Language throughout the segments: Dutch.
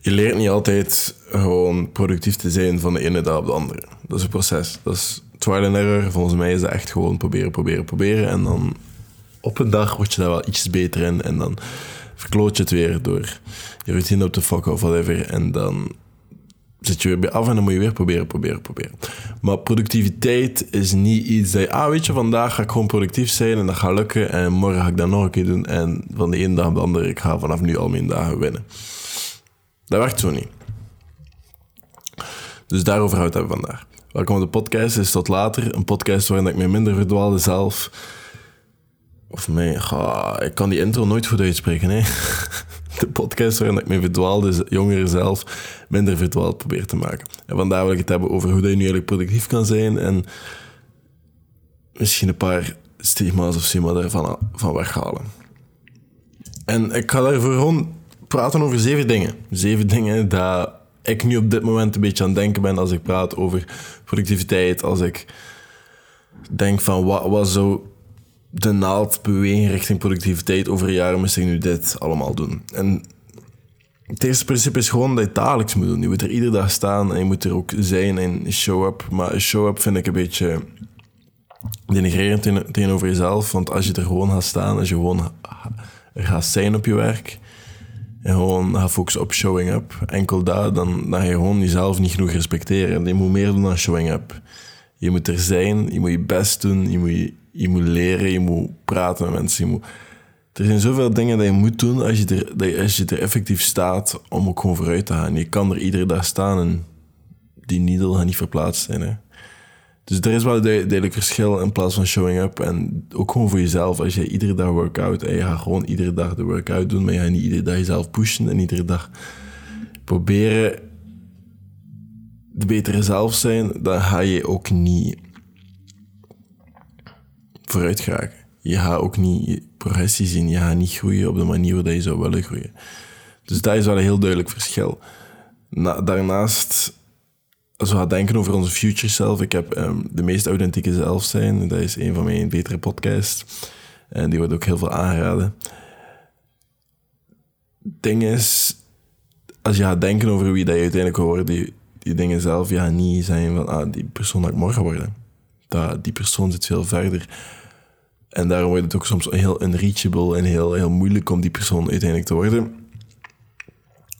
je leert niet altijd gewoon productief te zijn van de ene dag op de andere. Dat is een proces. Dat is trial and error. Volgens mij is dat echt gewoon proberen, proberen, proberen. En dan op een dag word je daar wel iets beter in. En dan verkloot je het weer door je routine op te fokken of whatever. En dan zit je weer bij af en dan moet je weer proberen, proberen, proberen. Maar productiviteit is niet iets dat je... Ah, weet je, vandaag ga ik gewoon productief zijn en dat gaat lukken. En morgen ga ik dat nog een keer doen. En van de ene dag op de andere, ik ga vanaf nu al mijn dagen winnen. Dat werkt zo niet. Dus daarover houdt het vandaag. Welkom op de podcast, is tot later. Een podcast waarin ik mij minder verdwaalde zelf... Of mij... ik kan die intro nooit goed uitspreken. De podcast waarin ik mij verdwaalde jongeren zelf minder verdwaald probeer te maken. En vandaag wil ik het hebben over hoe dat je nu eigenlijk productief kan zijn en misschien een paar stigma's of sima ervan van weghalen. En ik ga daarvoor gewoon praten over zeven dingen. Zeven dingen dat ik nu op dit moment een beetje aan het denken ben als ik praat over productiviteit, als ik denk van wat, wat zou de naald bewegen richting productiviteit over jaren moest ik nu dit allemaal doen. En het eerste principe is gewoon dat je het dagelijks moet doen. Je moet er iedere dag staan en je moet er ook zijn en show-up. Maar show-up vind ik een beetje denigrerend tegenover jezelf. Want als je er gewoon gaat staan, als je gewoon gaat zijn op je werk... en gewoon gaat focussen op showing up, enkel daar, dan, dan ga je gewoon jezelf niet genoeg respecteren. Je moet meer doen dan showing up. Je moet er zijn, je moet je best doen, je moet, je, je moet leren, je moet praten met mensen, je moet er zijn zoveel dingen dat je moet doen als je, er, dat als je er effectief staat om ook gewoon vooruit te gaan. Je kan er iedere dag staan en die needle gaat niet verplaatst zijn. Hè. Dus er is wel een duidelijk verschil in plaats van showing up. En ook gewoon voor jezelf. Als je iedere dag workout en je gaat gewoon iedere dag de workout doen, maar je gaat niet iedere dag jezelf pushen en iedere dag proberen de betere zelf zijn, dan ga je ook niet vooruit geraken je gaat ook niet progressie zien. Je gaat niet groeien op de manier waarop je zou willen groeien. Dus dat is wel een heel duidelijk verschil. daarnaast, als we gaan denken over onze future self, ik heb um, de meest authentieke zelf zijn. Dat is een van mijn betere podcasts. En die wordt ook heel veel aangeraden. Ding is, als je gaat denken over wie dat je uiteindelijk worden, die, die dingen zelf, gaat niet zijn van, ah, die persoon dat ik morgen worden. Dat, die persoon zit veel verder en daarom wordt het ook soms heel unreachable en heel, heel moeilijk om die persoon uiteindelijk te worden.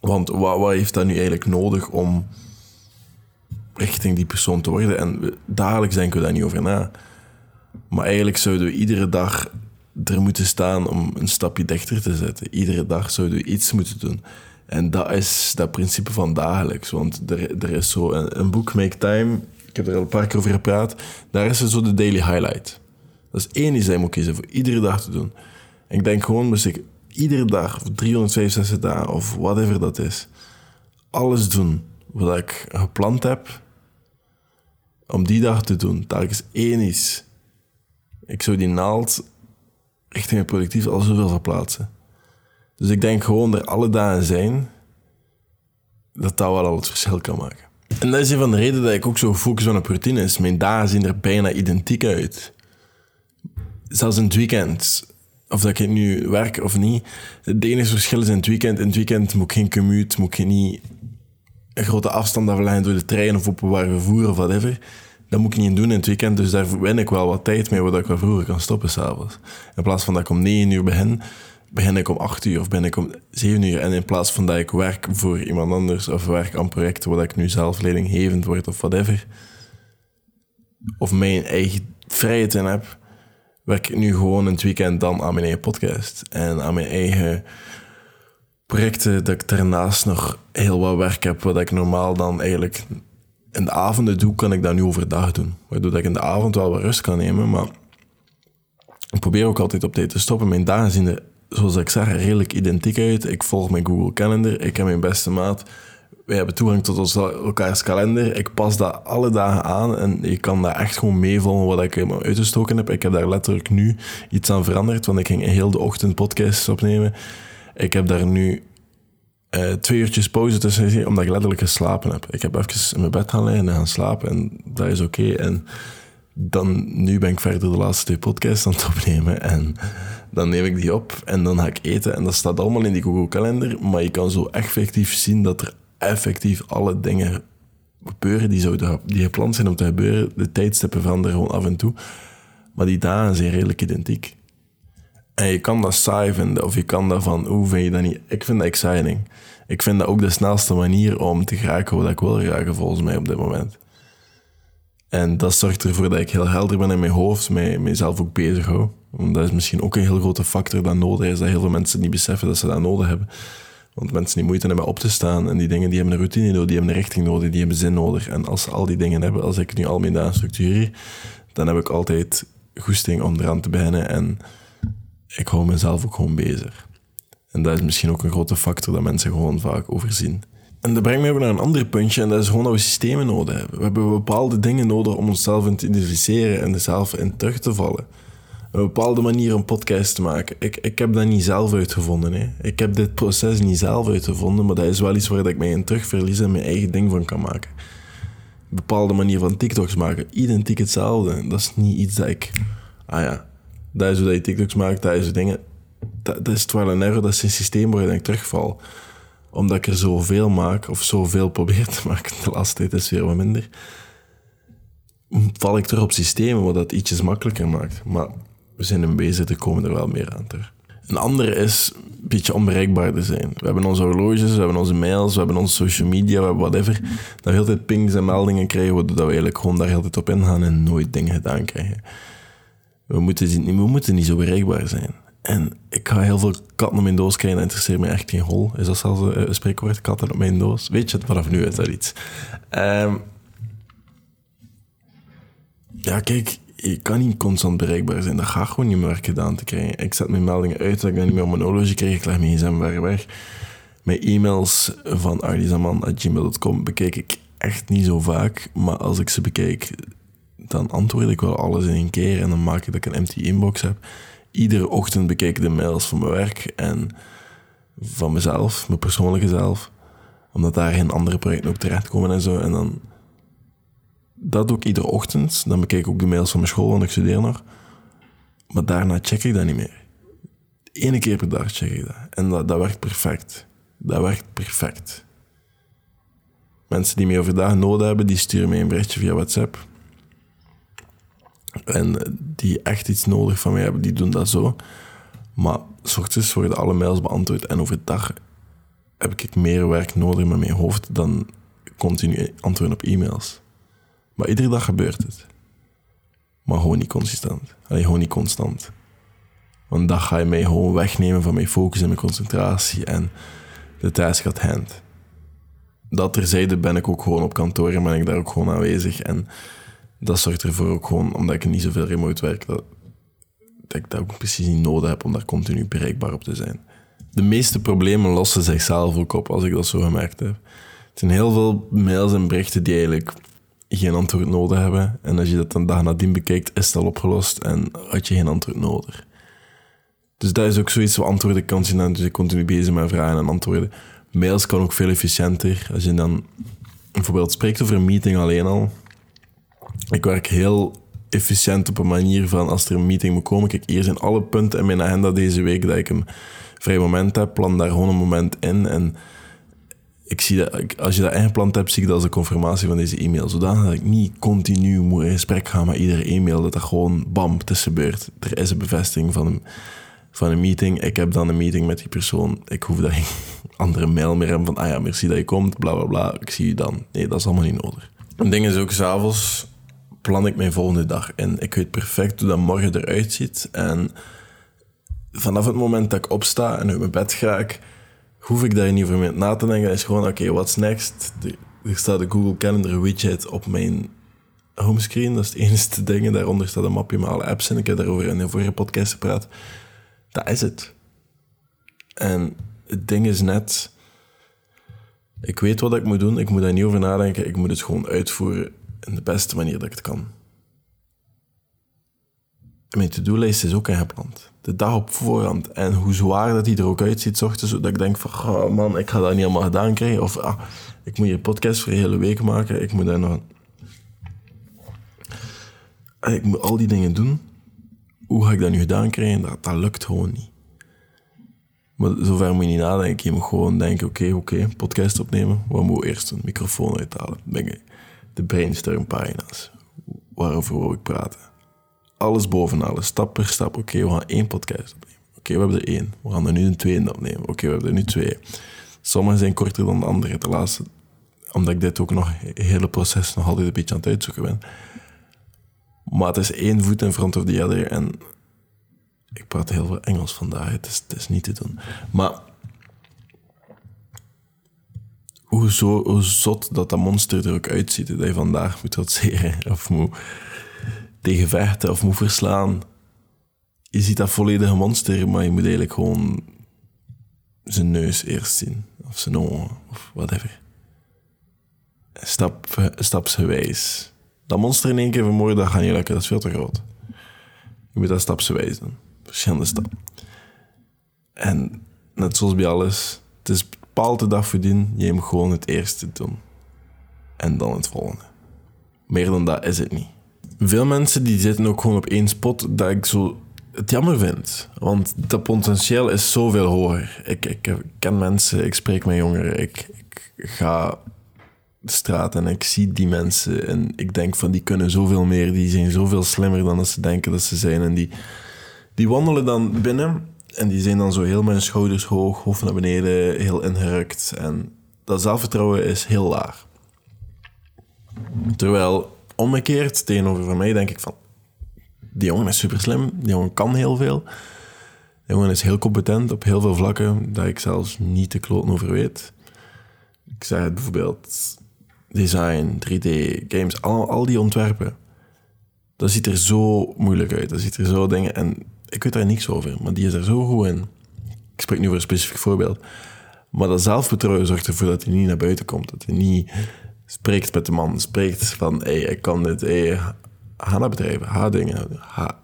Want wat, wat heeft dat nu eigenlijk nodig om richting die persoon te worden? En dagelijks denken we daar niet over na. Maar eigenlijk zouden we iedere dag er moeten staan om een stapje dichter te zetten. Iedere dag zouden we iets moeten doen. En dat is dat principe van dagelijks. Want er, er is zo een, een boek, Make Time, ik heb er al een paar keer over gepraat. Daar is er zo de daily highlight. Dat is één die zij moet kiezen voor iedere dag te doen. ik denk gewoon, moest ik iedere dag, of 365 dagen, of whatever dat is, alles doen wat ik gepland heb om die dag te doen. is één is. Ik zou die naald richting het productief al zoveel verplaatsen. Dus ik denk gewoon er alle dagen zijn, dat dat wel al het verschil kan maken. En dat is een van de redenen dat ik ook zo ben op routines. Mijn dagen zien er bijna identiek uit zelfs in het weekend, of dat ik nu werk of niet, het enige verschil is in het weekend. In het weekend moet ik geen commute, moet ik niet een grote afstand afleggen door de trein of openbaar vervoer of whatever. Dat moet ik niet doen in het weekend, dus daar win ik wel wat tijd mee, waardoor ik wel vroeger kan stoppen s'avonds. In plaats van dat ik om 9 uur begin, begin ik om 8 uur of ben ik om 7 uur. En in plaats van dat ik werk voor iemand anders of werk aan projecten waar ik nu zelf leidinggevend word of whatever, of mijn eigen vrijheid in heb, werk ik nu gewoon in het weekend dan aan mijn eigen podcast. En aan mijn eigen projecten, dat ik daarnaast nog heel wat werk heb, wat ik normaal dan eigenlijk in de avonden doe, kan ik dat nu overdag doen. Waardoor ik in de avond wel wat rust kan nemen, maar ik probeer ook altijd op tijd te stoppen. Mijn dagen zien er, zoals ik zeg, redelijk identiek uit. Ik volg mijn Google Calendar, ik heb mijn beste maat wij hebben toegang tot ons, elkaars kalender. Ik pas dat alle dagen aan en je kan daar echt gewoon meevolgen wat ik uitgestoken heb. Ik heb daar letterlijk nu iets aan veranderd, want ik ging heel de ochtend podcasts opnemen. Ik heb daar nu uh, twee uurtjes pauze tussen omdat ik letterlijk geslapen heb. Ik heb even in mijn bed gaan liggen en gaan slapen en dat is oké. En dan, nu ben ik verder de laatste twee podcasts aan het opnemen en dan neem ik die op en dan ga ik eten en dat staat allemaal in die Google Calendar, maar je kan zo effectief zien dat er effectief alle dingen gebeuren die, zouden, die gepland zijn om te gebeuren. De tijdstippen veranderen gewoon af en toe, maar die dagen zijn redelijk identiek. En je kan dat saai vinden of je kan dat van, hoe vind je dat niet? Ik vind dat exciting. Ik vind dat ook de snelste manier om te geraken wat ik wil geraken volgens mij op dit moment. En dat zorgt ervoor dat ik heel helder ben in mijn hoofd, mij, mijzelf ook bezig hou. Want dat is misschien ook een heel grote factor dat nodig is, dat heel veel mensen niet beseffen dat ze dat nodig hebben. Want mensen die moeite hebben op te staan en die dingen, die hebben een routine nodig, die hebben een richting nodig, die hebben zin nodig. En als ze al die dingen hebben, als ik nu al mijn dagen structureer, dan heb ik altijd goesting om eraan te beginnen en ik hou mezelf ook gewoon bezig. En dat is misschien ook een grote factor dat mensen gewoon vaak overzien. En dat brengt mij ook naar een ander puntje, en dat is gewoon dat we systemen nodig hebben. We hebben bepaalde dingen nodig om onszelf te identificeren en er zelf in terug te vallen. Een bepaalde manier om podcast te maken. Ik, ik heb dat niet zelf uitgevonden. Hè. Ik heb dit proces niet zelf uitgevonden, maar dat is wel iets waar ik mij in terugverlies en mijn eigen ding van kan maken. Een bepaalde manier van TikToks maken, identiek hetzelfde. Dat is niet iets dat ik. Ah ja, dat is hoe je TikToks maakt, dat is dingen. Dat, dat is trial and error, dat is een systeem waar ik terugval omdat ik er zoveel maak, of zoveel probeer te maken, de laatste tijd is weer wat minder, val ik terug op systemen wat dat ietsjes makkelijker maakt. Maar we zijn in bezig, er komen er wel meer aan terug. Een andere is een beetje onbereikbaar te zijn. We hebben onze horloges, we hebben onze mails, we hebben onze social media, we hebben whatever. Dat we heel tijd pings en meldingen krijgen, dat we eigenlijk gewoon daar heel tijd op ingaan en nooit dingen gedaan krijgen. We moeten, we moeten niet zo bereikbaar zijn. En ik ga heel veel katten op mijn doos krijgen, dat interesseert me echt geen hol. Is dat zelfs een, spreekwoord, katten op mijn doos? Weet je vanaf nu is dat iets. Um, ja, kijk, je kan niet constant bereikbaar zijn. Dat gaat gewoon niet meer gedaan te krijgen. Ik zet mijn meldingen uit dat ik niet meer op mijn horloge krijg. Ik leg mijn gsm weer weg. Mijn e-mails van ardizaman.gmail.com bekijk ik echt niet zo vaak. Maar als ik ze bekijk, dan antwoord ik wel alles in één keer. En dan maak ik dat ik een empty inbox heb iedere ochtend bekijk ik de mails van mijn werk en van mezelf, mijn persoonlijke zelf. Omdat daar geen andere projecten ook terechtkomen en zo. En dan... Dat doe ik iedere ochtend. Dan bekijk ik ook de mails van mijn school, want ik studeer nog. Maar daarna check ik dat niet meer. Eén keer per dag check ik dat. En dat, dat werkt perfect. Dat werkt perfect. Mensen die mij overdag nodig hebben, die sturen mij een berichtje via WhatsApp. En die echt iets nodig van mij hebben, die doen dat zo. Maar s ochtends worden alle mails beantwoord en overdag heb ik meer werk nodig met mijn hoofd dan continu antwoorden op e-mails. Maar iedere dag gebeurt het. Maar gewoon niet consistent. Allee, gewoon niet constant. Want dan ga je mij gewoon wegnemen van mijn focus en mijn concentratie en de tijd gaat hand. Dat terzijde ben ik ook gewoon op kantoor en ben ik daar ook gewoon aanwezig. En dat zorgt ervoor ook gewoon, omdat ik niet zoveel remote werk, dat, dat ik dat ook precies niet nodig heb om daar continu bereikbaar op te zijn. De meeste problemen lossen zichzelf ook op, als ik dat zo gemerkt heb. Het zijn heel veel mails en berichten die eigenlijk geen antwoord nodig hebben. En als je dat een dag nadien bekijkt, is het al opgelost en had je geen antwoord nodig. Dus dat is ook zoiets wat antwoorden kan zien. Dus ik continu bezig met vragen en antwoorden. Mails kan ook veel efficiënter. Als je dan bijvoorbeeld spreekt over een meeting alleen al, ik werk heel efficiënt op een manier van als er een meeting moet komen. Kijk, hier zijn alle punten in mijn agenda deze week dat ik een vrij moment heb. Plan daar gewoon een moment in. En ik zie dat, als je dat ingepland hebt, zie ik dat als een confirmatie van deze e-mail. Zodanig dat ik niet continu moet in gesprek gaan met iedere e-mail. Dat dat gewoon bam, gebeurd. Er is een bevestiging van een, van een meeting. Ik heb dan een meeting met die persoon. Ik hoef daar geen andere mail meer hebben van, ah ja, merci dat je komt, bla bla bla. Ik zie je dan. Nee, dat is allemaal niet nodig. Een ding is ook s'avonds plan ik mijn volgende dag in. Ik weet perfect hoe dat morgen eruit ziet. En vanaf het moment dat ik opsta en uit mijn bed ga, ik, hoef ik daar niet over mee na te denken. is gewoon, oké, okay, what's next? Er staat de Google Calendar widget op mijn homescreen. Dat is het enige ding. Daaronder staat een mapje met alle apps en ik heb daarover in een vorige podcast gepraat. Dat is het. En het ding is net... Ik weet wat ik moet doen. Ik moet daar niet over nadenken. Ik moet het gewoon uitvoeren in de beste manier dat ik het kan. En mijn to-do-lijst is ook ingepland. De dag op voorhand. En hoe zwaar dat die er ook uitziet, ochtends, dat ik denk van, oh man, ik ga dat niet allemaal gedaan krijgen. Of, ah, ik moet hier podcast voor een hele week maken. Ik moet daar nog... ik moet al die dingen doen. Hoe ga ik dat nu gedaan krijgen? Dat, dat lukt gewoon niet. Maar zover moet je niet nadenken. Je moet gewoon denken, oké, oké, podcast opnemen. Wat moet eerst? Een microfoon uithalen. De brainstorm pagina's. Waarover wil ik praten? Alles boven alles, stap per stap. Oké, we gaan één podcast opnemen. Oké, we hebben er één. We gaan er nu een tweede opnemen. Oké, we hebben er nu twee. Sommige zijn korter dan de andere. De laatste, omdat ik dit ook nog, het hele proces nog altijd een beetje aan het uitzoeken ben. Maar het is één voet in front of the other. En ik praat heel veel Engels vandaag. Het is, het is niet te doen. Maar hoe, zo, zot dat dat monster er ook uitziet. Dat je vandaag moet trotseren of moet tegen vechten of moet verslaan. Je ziet dat volledige monster, maar je moet eigenlijk gewoon zijn neus eerst zien. Of zijn ogen, of whatever. Stap, stapsgewijs. Dat monster in één keer vermoorden, dat gaat niet lukken. Dat is veel te groot. Je moet dat stapsgewijs doen. Verschillende stappen. En net zoals bij alles, het is bepaalde dag verdienen. Je moet gewoon het eerste doen. En dan het volgende. Meer dan dat is het niet. Veel mensen die zitten ook gewoon op één spot dat ik zo het jammer vind. Want dat potentieel is zoveel hoger. Ik, ik, ken mensen, ik spreek met jongeren, ik, ik ga de straat en ik zie die mensen en ik denk van die kunnen zoveel meer, die zijn zoveel slimmer dan dat ze denken dat ze zijn. En die, die wandelen dan binnen en die zijn dan zo heel mijn schouders hoog, hoofd naar beneden, heel ingerukt. En dat zelfvertrouwen is heel laag. Terwijl omgekeerd tegenover van mij denk ik van die jongen is super slim, die jongen kan heel veel. Die jongen is heel competent op heel veel vlakken, dat ik zelfs niet te kloten over weet. Ik zeg het bijvoorbeeld design, 3D, games, al, al die ontwerpen. Dat ziet er zo moeilijk uit. Dat ziet er zo dingen. En ik weet daar niks over, maar die is er zo goed in. Ik spreek nu over een specifiek voorbeeld. Maar dat zelfvertrouwen zorgt ervoor dat hij niet naar buiten komt. Dat hij niet spreekt met de man. Spreekt van, hé, hey, ik kan dit. Hey, ga naar bedrijven, ga dingen, ga,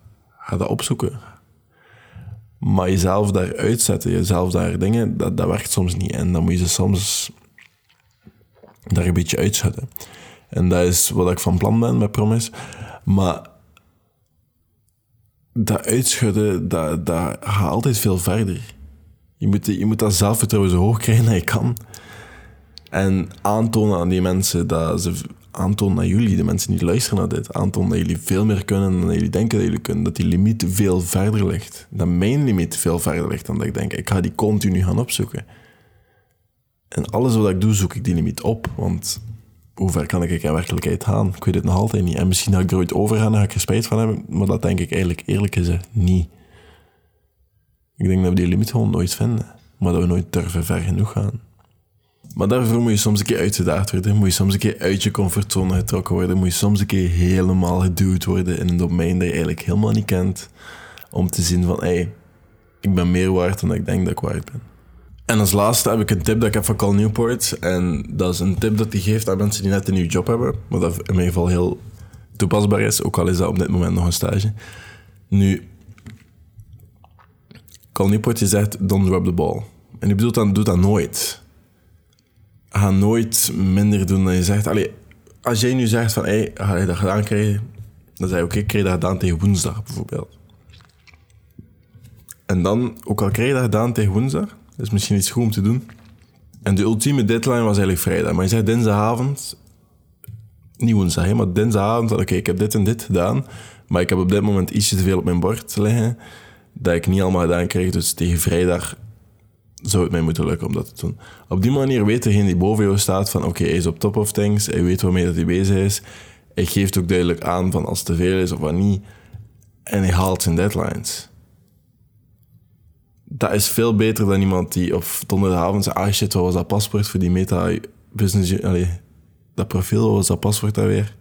dat opzoeken. Maar jezelf daar uitzetten, jezelf daar dingen, dat, dat werkt soms niet. En dan moet je ze soms daar een beetje uitzetten. En dat is wat ik van plan ben met Promise. Maar dat uitschudden, dat, dat gaat altijd veel verder. Je moet, je moet dat zelfvertrouwen zo hoog krijgen dat je kan. En aantonen aan die mensen dat ze aantonen aan jullie, de mensen die luisteren naar dit, aantonen dat jullie veel meer kunnen dan jullie denken dat jullie kunnen. Dat die limiet veel verder ligt. Dat mijn limiet veel verder ligt dan dat ik denk. Ik ga die continu gaan opzoeken. En alles wat ik doe, zoek ik die limiet op. Want hoe ver kan ik in werkelijkheid gaan? Ik weet het nog altijd niet. En misschien ga ik er ooit over gaan en ga ik er spijt van hebben. Maar dat denk ik eigenlijk eerlijk gezegd niet. Ik denk dat we die limiet gewoon nooit vinden. Maar dat we nooit durven ver genoeg gaan. Maar daarvoor moet je soms een keer uitgedaagd worden. Moet je soms een keer uit je comfortzone getrokken worden. Moet je soms een keer helemaal geduwd worden in een domein dat je eigenlijk helemaal niet kent. Om te zien van, hé, hey, ik ben meer waard dan ik denk dat ik waard ben. En als laatste heb ik een tip dat ik heb van Cal Newport. En dat is een tip dat hij geeft aan mensen die net een nieuwe job hebben. Dat in mijn geval heel toepasbaar is. Ook al is dat op dit moment nog een stage. Nu, Cal Newport die zegt, don't drop the ball. En die bedoelt dan, doe dat nooit ga nooit minder doen dan je zegt. Allee, als jij nu zegt van, hey, ga je dat gedaan krijgen? Dan zeg je, oké, okay, krijg je dat gedaan tegen woensdag, bijvoorbeeld. En dan, ook al krijg je dat gedaan tegen woensdag, is misschien iets goed om te doen. En de ultieme deadline was eigenlijk vrijdag. Maar je zegt dinsdagavond, niet woensdag, maar dinsdagavond, oké, ik heb dit en dit gedaan, maar ik heb op dit moment ietsje te veel op mijn bord liggen, dat ik niet allemaal gedaan krijg. Dus tegen vrijdag zou het mij moeten lukken om dat te doen. Op die manier weet degene die boven jou staat van oké, hij is op top of things, hij weet waarmee dat hij bezig is. Hij geeft ook duidelijk aan van als het te veel is of wat niet. En hij haalt zijn deadlines. Dat is veel beter dan iemand die op donderdagavond zegt, ah shit, wat was dat paspoort voor die meta business, dat profiel, wat was dat paspoort daar weer?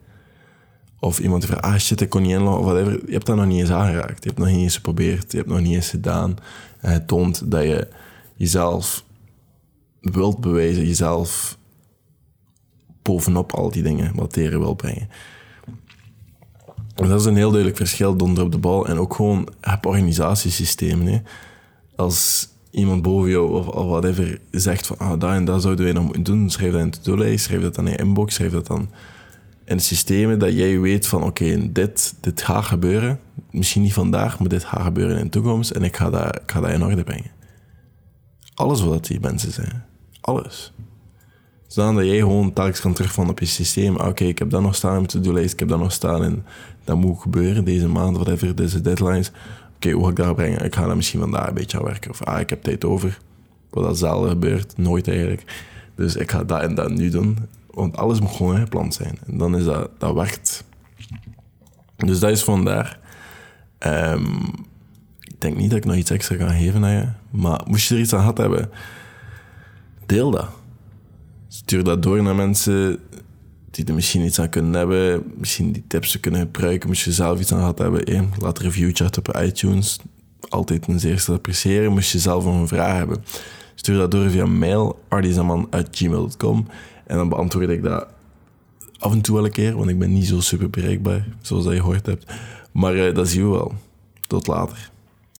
Of iemand die vraagt, ah shit, ik kon niet inloggen, of whatever. Je hebt dat nog niet eens aangeraakt. Je hebt nog niet eens geprobeerd. Je hebt nog niet eens gedaan. En het toont dat je jezelf wilt bewijzen, jezelf bovenop al die dingen wat tegen wil brengen. dat is een heel duidelijk verschil donder op de bal en ook gewoon heb organisatiesystemen. Hè. Als iemand boven jou of, of whatever zegt van ah, dat en dat zouden wij nog moeten doen, schrijf dat in de to-do-lijst, schrijf dat dan in je inbox, schrijf dat dan En systemen dat jij weet van oké, dit, dit gaat gebeuren. Misschien niet vandaag, maar dit gaat gebeuren in de toekomst. En ik ga dat, ik ga dat in orde brengen. Alles wat die mensen zijn. Alles. Zodat dat jij gewoon telkens kan terugvallen op je systeem. Ah, oké, ik heb dat nog staan in mijn to-do-lijst. Ik heb dat nog staan en dat moet gebeuren deze maand, whatever, deze deadlines. Oké, hoe ga ik dat brengen? Ik ga daar misschien vandaag een beetje aan werken. Of ah, ik heb tijd over. Wat dat zelden gebeurt. Nooit eigenlijk. Dus ik ga dat en dat nu doen. Want alles moet gewoon gepland zijn. En dan is dat, dat werkt. Dus dat is vandaar. Um, ik denk niet dat ik nog iets extra kan geven aan je. Maar moest je er iets aan gehad hebben, deel dat. Stuur dat door naar mensen die er misschien iets aan kunnen hebben. Misschien die tips kunnen gebruiken. Moest je zelf iets aan gehad hebben, eh, laat een reviewtje achter op iTunes. Altijd een zeer te appreciëren. Moest je zelf een vraag hebben, stuur dat door via mail ardizaman.gmail.com en dan beantwoord ik dat af en toe wel een keer, want ik ben niet zo super bereikbaar, zoals dat je gehoord hebt. Maar uh, dat zien we wel. Tot later.